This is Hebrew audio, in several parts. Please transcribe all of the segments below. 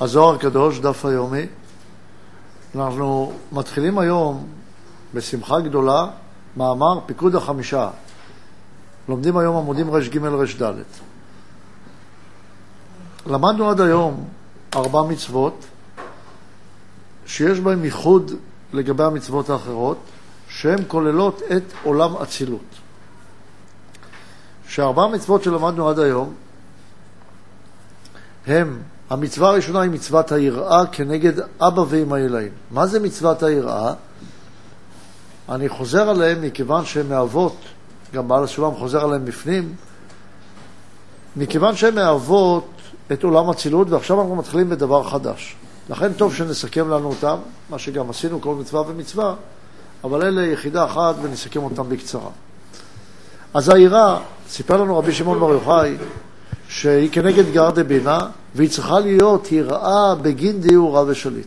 הזוהר הקדוש, דף היומי. אנחנו מתחילים היום בשמחה גדולה מאמר פיקוד החמישה. לומדים היום עמודים רג רד. למדנו עד היום ארבע מצוות שיש בהן ייחוד לגבי המצוות האחרות, שהן כוללות את עולם אצילות. שארבע המצוות שלמדנו עד היום הם, המצווה הראשונה היא מצוות היראה כנגד אבא ואמא ילאים. מה זה מצוות היראה? אני חוזר עליהם מכיוון שהן מהוות, גם בעל הסולם חוזר עליהם בפנים, מכיוון שהן מהוות את עולם אצילות, ועכשיו אנחנו מתחילים בדבר חדש. לכן טוב שנסכם לנו אותם, מה שגם עשינו כל מצווה ומצווה, אבל אלה יחידה אחת ונסכם אותם בקצרה. אז היראה, סיפר לנו רבי שמעון בר יוחאי, שהיא כנגד גרדה בינה, והיא צריכה להיות יראה בגין דיורה ושליט.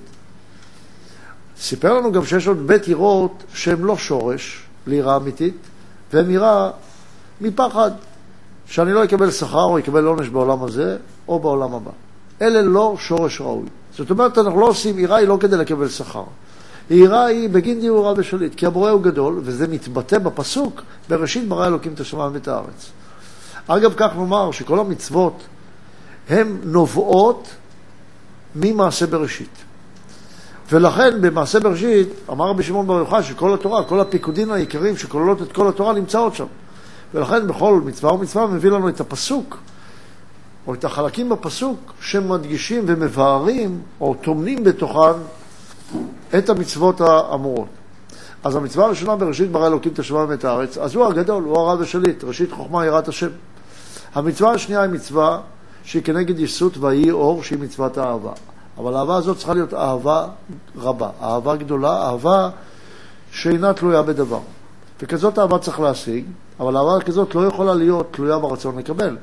סיפר לנו גם שיש עוד בית יראות שהן לא שורש ליראה אמיתית, והן יראה מפחד, שאני לא אקבל שכר או אקבל עונש בעולם הזה או בעולם הבא. אלה לא שורש ראוי. זאת אומרת, אנחנו לא עושים, יראה היא לא כדי לקבל שכר. יראה היא בגין דיורה ושליט, כי הבורא הוא גדול, וזה מתבטא בפסוק, בראשית ברא אלוקים את השמיים ואת הארץ. אגב, כך נאמר שכל המצוות הן נובעות ממעשה בראשית. ולכן במעשה בראשית, אמר רבי שמעון בר יוחאי שכל התורה, כל הפיקודים העיקריים שכוללות את כל התורה נמצאות שם. ולכן בכל מצווה ומצווה מביא לנו את הפסוק, או את החלקים בפסוק שמדגישים ומבארים או טומנים בתוכן את המצוות האמורות. אז המצווה הראשונה בראשית ברא אלוקים את השמיים ואת הארץ, אז הוא הגדול, הוא הרב השליט, ראשית חוכמה יראת השם. המצווה השנייה היא מצווה שהיא כנגד יסות ויהי אור, שהיא מצוות האהבה. אבל האהבה הזאת צריכה להיות אהבה רבה, אהבה גדולה, אהבה שאינה תלויה בדבר. וכזאת אהבה צריך להשיג, אבל אהבה כזאת לא יכולה להיות תלויה ברצון לקבל.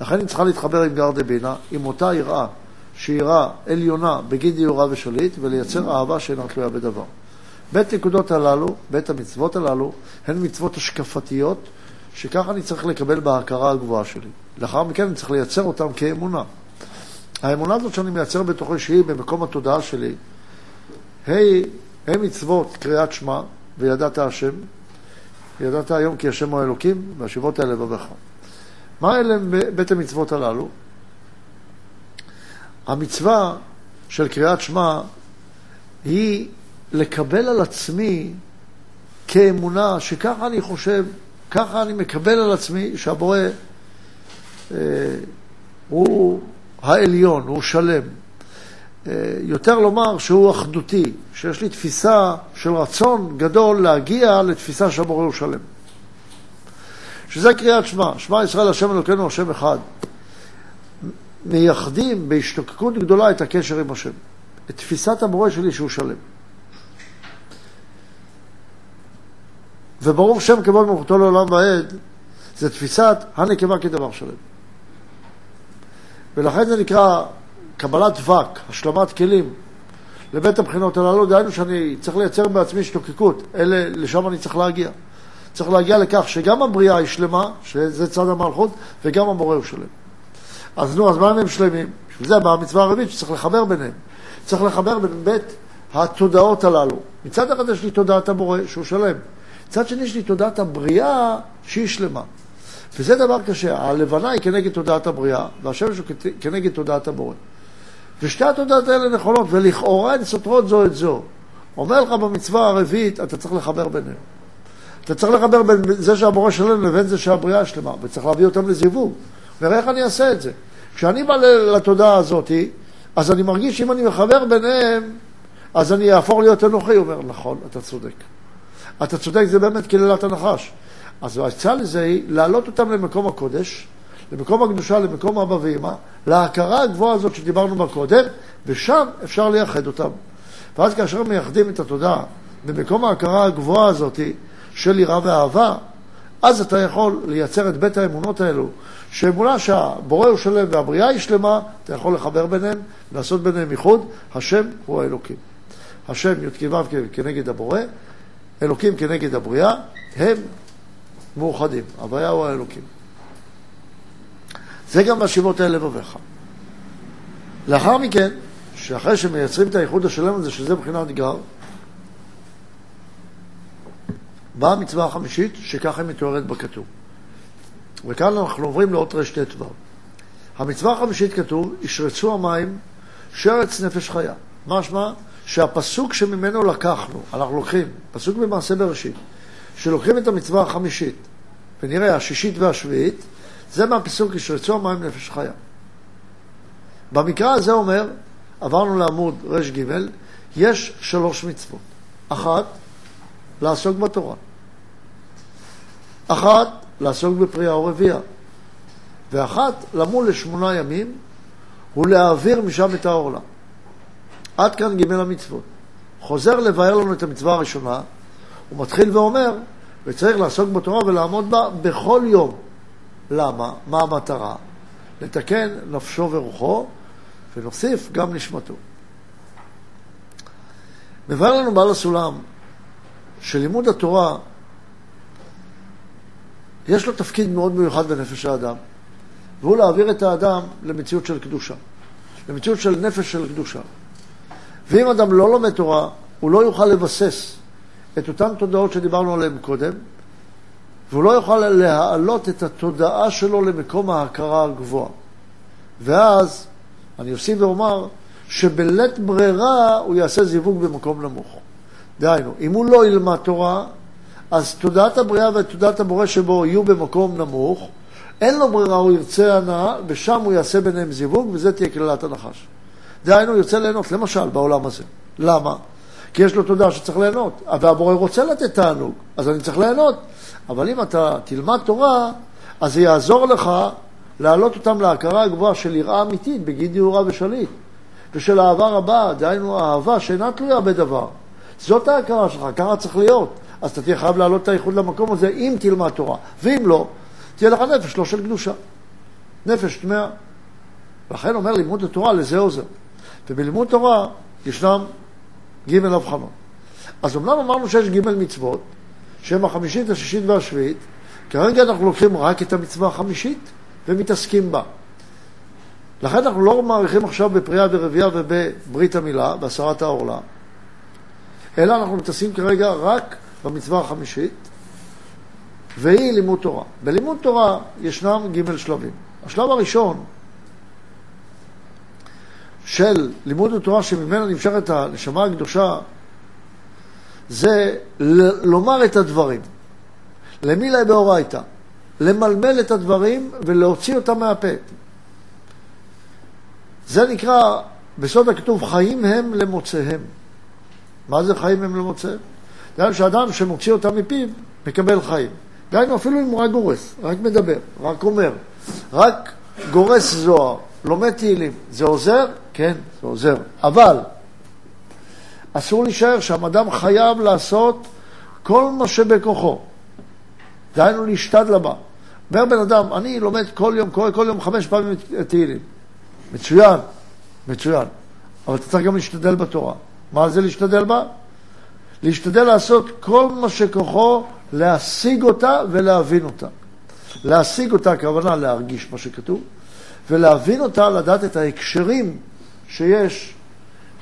לכן היא צריכה להתחבר עם גר דבינה, עם אותה יראה, שהיא יראה עליונה בגין דיורה ושליט, ולייצר אהבה שאינה תלויה בדבר. בית נקודות הללו, בית המצוות הללו, הן מצוות השקפתיות, שככה אני צריך לקבל בהכרה הגבוהה שלי. לאחר מכן אני צריך לייצר אותן כאמונה. האמונה הזאת שאני מייצר בתוכי שהיא במקום התודעה שלי, ה' הם מצוות קריאת שמע וידעת השם, ידעת היום כי השם הוא האלוקים והשיבות האלה לבביך. מה אלה בית המצוות הללו? המצווה של קריאת שמע היא לקבל על עצמי כאמונה שככה אני חושב, ככה אני מקבל על עצמי שהבורא אה, הוא העליון, הוא שלם. אה, יותר לומר שהוא אחדותי, שיש לי תפיסה של רצון גדול להגיע לתפיסה שהבורא הוא שלם. שזה קריאת שמע, שמע ישראל השם אלוקינו השם אחד. מייחדים בהשתוקקות גדולה את הקשר עם השם, את תפיסת הבורא שלי שהוא שלם. וברור שם כבוד מלכותו לעולם ועד, זה תפיסת הנקבה כדבר שלם. ולכן זה נקרא קבלת דבק, השלמת כלים לבית הבחינות הללו, דהיינו שאני צריך לייצר בעצמי השתוקקות, אלה, לשם אני צריך להגיע. צריך להגיע לכך שגם הבריאה היא שלמה, שזה צד המלכות, וגם המורה הוא שלם. אז נו, אז מה הם שלמים? בשביל זה באה המצווה הרביעית שצריך לחבר ביניהם. צריך לחבר בין בית התודעות הללו. מצד אחד יש לי תודעת המורה שהוא שלם. מצד שני יש לי תודעת הבריאה שהיא שלמה. וזה דבר קשה. הלבנה היא כנגד תודעת הבריאה, והשמש הוא כנגד תודעת המורה. ושתי התודעות האלה נכונות, ולכאורה הן סותרות זו את זו. אומר לך במצווה הרביעית, אתה צריך לחבר ביניהם. אתה צריך לחבר בין זה שהמורה שלם לבין זה שהבריאה שלמה, וצריך להביא אותם לזיווג. ונראה איך אני אעשה את זה. כשאני בא לתודעה הזאת, אז אני מרגיש שאם אני מחבר ביניהם, אז אני אהפוך להיות אנוכי. הוא אומר, נכון, אתה צודק. אתה צודק, זה באמת קללת הנחש. אז העצה לזה היא להעלות אותם למקום הקודש, למקום הקדושה, למקום אבא ואמא, להכרה הגבוהה הזאת שדיברנו בה קודם, ושם אפשר לייחד אותם. ואז כאשר מייחדים את התודעה במקום ההכרה הגבוהה הזאת של יראה ואהבה, אז אתה יכול לייצר את בית האמונות האלו, שאמונה שהבורא הוא שלם והבריאה היא שלמה, אתה יכול לחבר ביניהם, לעשות ביניהם איחוד, השם הוא האלוקים. השם י"ק ו' כנגד הבורא, אלוקים כנגד הבריאה, הם מאוחדים, הוויה הוא האלוקים. זה גם בשיבות האל לבביך. לאחר מכן, שאחרי שמייצרים את האיחוד השלם הזה, שזה מבחינת גר, באה המצווה החמישית, שככה היא מתוארת בכתוב. וכאן אנחנו עוברים לאות רט"ו. המצווה החמישית כתוב, ישרצו המים שרץ נפש חיה. משמע שהפסוק שממנו לקחנו, אנחנו לוקחים, פסוק במעשה בראשית, שלוקחים את המצווה החמישית, ונראה השישית והשביעית, זה מהפסוק ישרצו המים נפש חיה. במקרא הזה אומר, עברנו לעמוד ר"ג, יש שלוש מצוות. אחת, לעסוק בתורה. אחת, לעסוק בפריאה ורבייה. ואחת, למול לשמונה ימים ולהעביר משם את העורלה. עד כאן ג' המצוות. חוזר לבאר לנו את המצווה הראשונה, הוא מתחיל ואומר, וצריך לעסוק בתורה ולעמוד בה בכל יום. למה? מה המטרה? לתקן נפשו ורוחו, ונוסיף גם נשמתו. מבאר לנו בעל הסולם שלימוד התורה יש לו תפקיד מאוד מיוחד בנפש האדם, והוא להעביר את האדם למציאות של קדושה, למציאות של נפש של קדושה. ואם אדם לא לומד תורה, הוא לא יוכל לבסס את אותן תודעות שדיברנו עליהן קודם, והוא לא יוכל להעלות את התודעה שלו למקום ההכרה הגבוהה. ואז, אני אוסיף ואומר, שבלית ברירה הוא יעשה זיווג במקום נמוך. דהיינו, אם הוא לא ילמד תורה, אז תודעת הבריאה ותודעת הבורא שבו יהיו במקום נמוך, אין לו ברירה, הוא ירצה הנאה, ושם הוא יעשה ביניהם זיווג, וזה תהיה קללת הנחש. דהיינו, יוצא ליהנות, למשל, בעולם הזה. למה? כי יש לו תודעה שצריך ליהנות, והבורא רוצה לתת תענוג, אז אני צריך ליהנות. אבל אם אתה תלמד תורה, אז זה יעזור לך להעלות אותם להכרה הגבוהה של יראה אמיתית בגיד יהורה ושליט, ושל אהבה רבה, דהיינו אהבה שאינה תלויה בדבר. זאת ההכרה שלך, ככה צריך להיות. אז אתה תהיה חייב להעלות את האיחוד למקום הזה אם תלמד תורה, ואם לא, תהיה לך נפש לא של קדושה, נפש טמאה. לכן אומר לימוד התורה לזה עוזר. ובלימוד תורה ישנם ג' הבחנות. אז אמנם אמרנו שיש ג' מצוות, שהן החמישית, השישית והשביעית, כרגע אנחנו לוקחים רק את המצווה החמישית ומתעסקים בה. לכן אנחנו לא מעריכים עכשיו בפריאה ורבייה ובברית המילה, בהסרת העורלה, אלא אנחנו מתעסקים כרגע רק במצווה החמישית, והיא לימוד תורה. בלימוד תורה ישנם ג' שלבים. השלב הראשון של לימוד התורה שממנה נמשכת הנשמה הקדושה, זה לומר את הדברים. למילה באורייתא. למלמל את הדברים ולהוציא אותם מהפה. זה נקרא, בסוד הכתוב, חיים הם למוצאיהם. מה זה חיים הם למוצאיהם? דהיינו שאדם שמוציא אותם מפיו, מקבל חיים. דהיינו אפילו אם הוא רק גורס, רק מדבר, רק אומר, רק גורס זוהר, לומד תהילים, זה עוזר? כן, זה עוזר. אבל אסור להישאר שם, אדם חייב לעשות כל מה שבכוחו. דהיינו להשתדל בה. אומר בן אדם, אני לומד כל יום, קורא כל יום חמש פעמים תהילים. מצוין, מצוין. אבל אתה צריך גם להשתדל בתורה. מה זה להשתדל בה? להשתדל לעשות כל מה שכוחו להשיג אותה ולהבין אותה. להשיג אותה, הכוונה להרגיש מה שכתוב, ולהבין אותה, לדעת את ההקשרים שיש,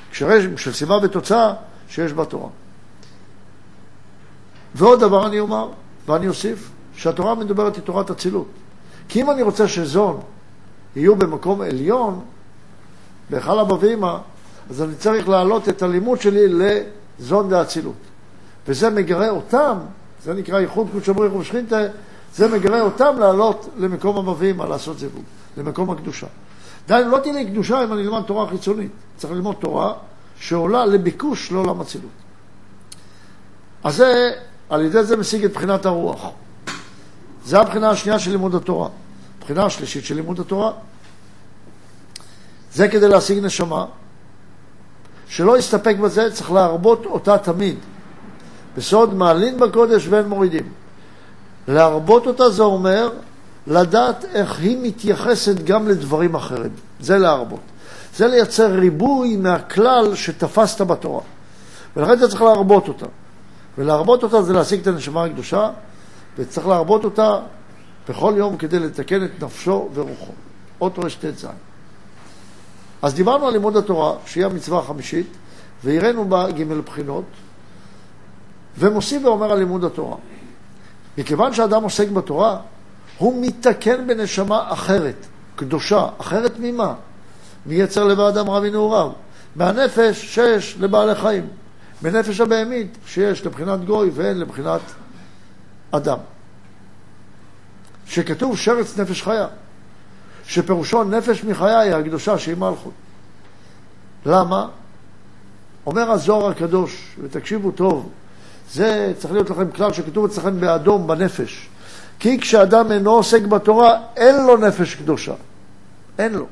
הקשרים של סיבה ותוצאה שיש בתורה. ועוד דבר אני אומר, ואני אוסיף, שהתורה מדברת היא תורת אצילות. כי אם אני רוצה שזון יהיו במקום עליון, בהיכל אבא ואמא, אז אני צריך להעלות את הלימוד שלי לזון דאצילות. וזה מגרה אותם, זה נקרא ייחוד קודש בריך ושכינתה, זה מגרה אותם לעלות למקום אבא ואמא, לעשות זיווג, למקום הקדושה. דהיינו, לא תהיה לי קדושה אם אני אלמד תורה חיצונית. צריך ללמוד תורה שעולה לביקוש לעולם אצילות. אז זה, על ידי זה משיג את בחינת הרוח. זה הבחינה השנייה של לימוד התורה. הבחינה השלישית של לימוד התורה, זה כדי להשיג נשמה, שלא יסתפק בזה, צריך להרבות אותה תמיד. בסוד מעלין בקודש ואין מורידים. להרבות אותה זה אומר לדעת איך היא מתייחסת גם לדברים אחרים. זה להרבות. זה לייצר ריבוי מהכלל שתפסת בתורה. ולכן אתה צריך להרבות אותה. ולהרבות אותה זה להשיג את הנשמה הקדושה, וצריך להרבות אותה בכל יום כדי לתקן את נפשו ורוחו. אות רט"ז. אז דיברנו על לימוד התורה, שהיא המצווה החמישית, והראינו בה ג' בחינות, ומוסיף ואומר על לימוד התורה. מכיוון שאדם עוסק בתורה, הוא מתקן בנשמה אחרת, קדושה, אחרת ממה? מיצר לב האדם רע מנעוריו. מהנפש שיש לבעלי חיים. בנפש הבהמית שיש לבחינת גוי ואין לבחינת אדם. שכתוב שרץ נפש חיה, שפירושו נפש מחיה היא הקדושה שהיא מלכות. למה? אומר הזוהר הקדוש, ותקשיבו טוב, זה צריך להיות לכם כלל שכתוב אצלכם באדום בנפש. כי כשאדם אינו עוסק בתורה, אין לו נפש קדושה. אין לו.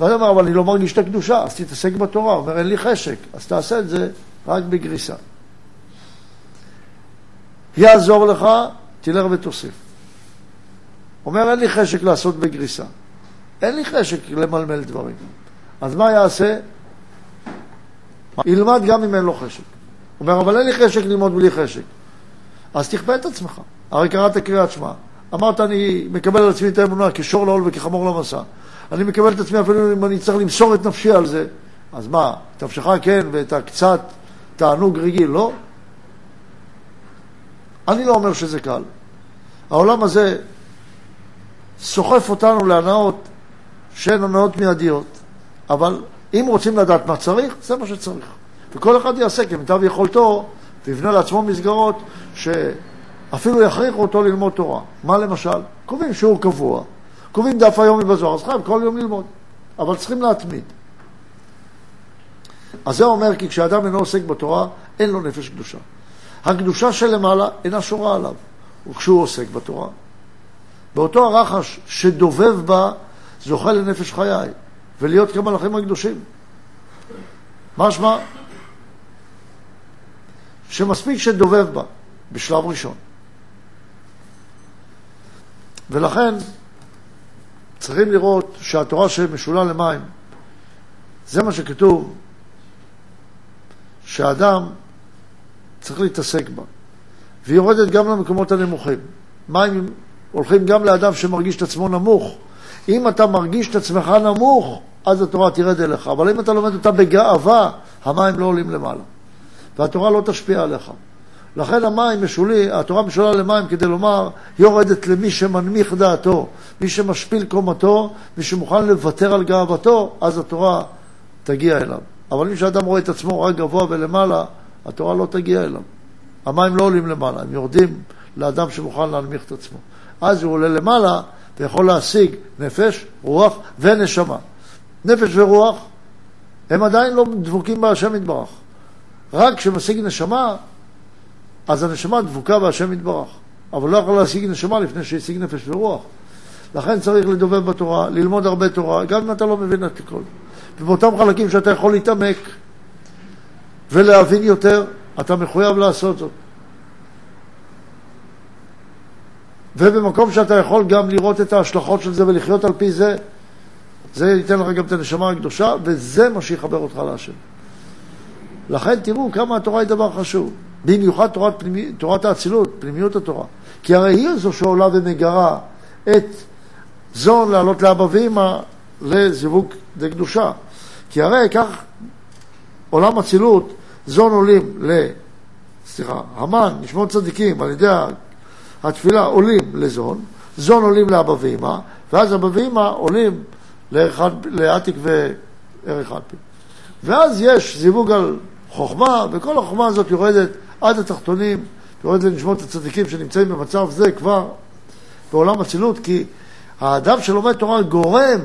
ואני אומר, אבל אני לא מרגיש את הקדושה, אז תתעסק בתורה. הוא אומר, אין לי חשק, אז תעשה את זה רק בגריסה. יעזור לך, תלך ותוסיף. אומר, אין לי חשק לעשות בגריסה. אין לי חשק למלמל דברים. אז מה יעשה? ילמד גם אם אין לו חשק. אומר, אבל אין לי חשק ללמוד בלי חשק. אז תכפה את עצמך. הרי קראת קריאת שמע. אמרת, אני מקבל על עצמי את האמונה כשור לעול וכחמור למסע. אני מקבל את עצמי אפילו אם אני צריך למסור את נפשי על זה. אז מה, את נפשך כן ואת הקצת תענוג רגיל, לא? אני לא אומר שזה קל. העולם הזה סוחף אותנו להנאות שהן הנאות מיידיות, אבל אם רוצים לדעת מה צריך, זה מה שצריך. וכל אחד יעשה כמיטב יכולתו ויבנה לעצמו מסגרות שאפילו יכריחו אותו ללמוד תורה. מה למשל? קובעים שיעור קבוע, קובעים דף היומי בזוהר, אז חייב כל יום ללמוד, אבל צריכים להתמיד. אז זה אומר כי כשאדם אינו עוסק בתורה, אין לו נפש קדושה. הקדושה שלמעלה אינה שורה עליו, וכשהוא עוסק בתורה. באותו הרחש שדובב בה, זוכה לנפש חיי, ולהיות כמלאכים הקדושים. משמע, שמספיק שדובב בה, בשלב ראשון. ולכן, צריכים לראות שהתורה שמשולה למים, זה מה שכתוב, שהאדם צריך להתעסק בה. והיא יורדת גם למקומות הנמוכים. מים הולכים גם לאדם שמרגיש את עצמו נמוך. אם אתה מרגיש את עצמך נמוך, אז התורה תרד אליך. אבל אם אתה לומד אותה בגאווה, המים לא עולים למעלה. והתורה לא תשפיע עליך. לכן המים משולי, התורה משולה למים כדי לומר, יורדת למי שמנמיך דעתו, מי שמשפיל קומתו, מי שמוכן לוותר על גאוותו, אז התורה תגיע אליו. אבל אם שאדם רואה את עצמו רק גבוה ולמעלה, התורה לא תגיע אליו. המים לא עולים למעלה, הם יורדים לאדם שמוכן להנמיך את עצמו. אז הוא עולה למעלה ויכול להשיג נפש, רוח ונשמה. נפש ורוח הם עדיין לא דבוקים בהשם יתברך. רק כשמשיג נשמה, אז הנשמה דבוקה בהשם יתברך. אבל לא יכול להשיג נשמה לפני שהשיג נפש ורוח. לכן צריך לדובב בתורה, ללמוד הרבה תורה, גם אם אתה לא מבין את הכל. ובאותם חלקים שאתה יכול להתעמק ולהבין יותר, אתה מחויב לעשות זאת. ובמקום שאתה יכול גם לראות את ההשלכות של זה ולחיות על פי זה, זה ייתן לך גם את הנשמה הקדושה, וזה מה שיחבר אותך להשם. לכן תראו כמה התורה היא דבר חשוב. במיוחד תורת, פנימי, תורת האצילות, פנימיות התורה. כי הרי היא זו שעולה ומגרה את זון לעלות לאבא ואמא לזיווג דקדושה. כי הרי כך עולם אצילות, זון עולים ל... סליחה, המן, נשמות צדיקים, על ידי התפילה עולים לזון, זון עולים לאבא ואמא, ואז אבא ואמא עולים לעתיק וערך אלפי. ואז יש זיווג על חוכמה, וכל החוכמה הזאת יורדת עד התחתונים, יורדת לנשמות הצדיקים שנמצאים במצב זה כבר בעולם אצילות, כי האדם שלומד תורה גורם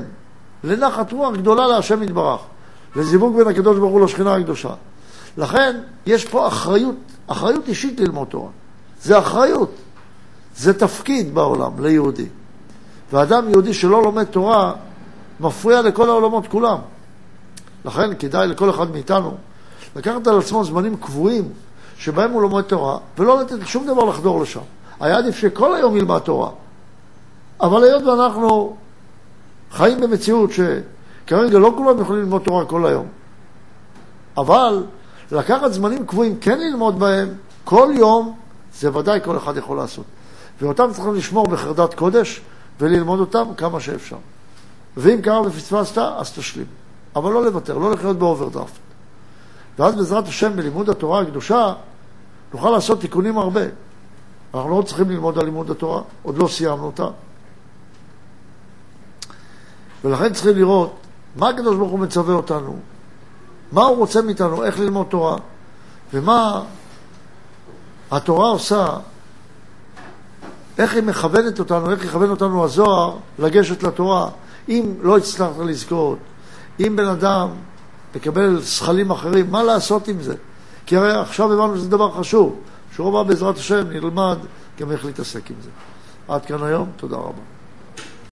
לנחת רוח גדולה להשם יתברך, לזיווג בין הקדוש ברוך הוא לשכינה הקדושה. לכן יש פה אחריות, אחריות אישית ללמוד תורה. זה אחריות. זה תפקיד בעולם ליהודי. ואדם יהודי שלא לומד תורה מפריע לכל העולמות כולם. לכן כדאי לכל אחד מאיתנו לקחת על עצמו זמנים קבועים שבהם הוא לומד תורה, ולא לתת שום דבר לחדור לשם. היה עדיף שכל היום ילמד תורה. אבל היות ואנחנו חיים במציאות שכרגע לא כולם יכולים ללמוד תורה כל היום, אבל לקחת זמנים קבועים, כן ללמוד בהם, כל יום, זה ודאי כל אחד יכול לעשות. ואותם צריכים לשמור בחרדת קודש וללמוד אותם כמה שאפשר. ואם קרה ופספסת, אז תשלים. אבל לא לוותר, לא לחיות באוברדרפט. ואז בעזרת השם בלימוד התורה הקדושה נוכל לעשות תיקונים הרבה. אנחנו לא צריכים ללמוד על לימוד התורה, עוד לא סיימנו אותה. ולכן צריכים לראות מה הקדוש ברוך הוא מצווה אותנו, מה הוא רוצה מאיתנו, איך ללמוד תורה, ומה התורה עושה, איך היא מכוונת אותנו, איך יכוון אותנו הזוהר לגשת לתורה, אם לא הצלחת לזכות, אם בן אדם מקבל שכלים אחרים, מה לעשות עם זה? כי הרי עכשיו הבנו שזה דבר חשוב, שרוב בעזרת השם נלמד גם איך להתעסק עם זה. עד כאן היום, תודה רבה.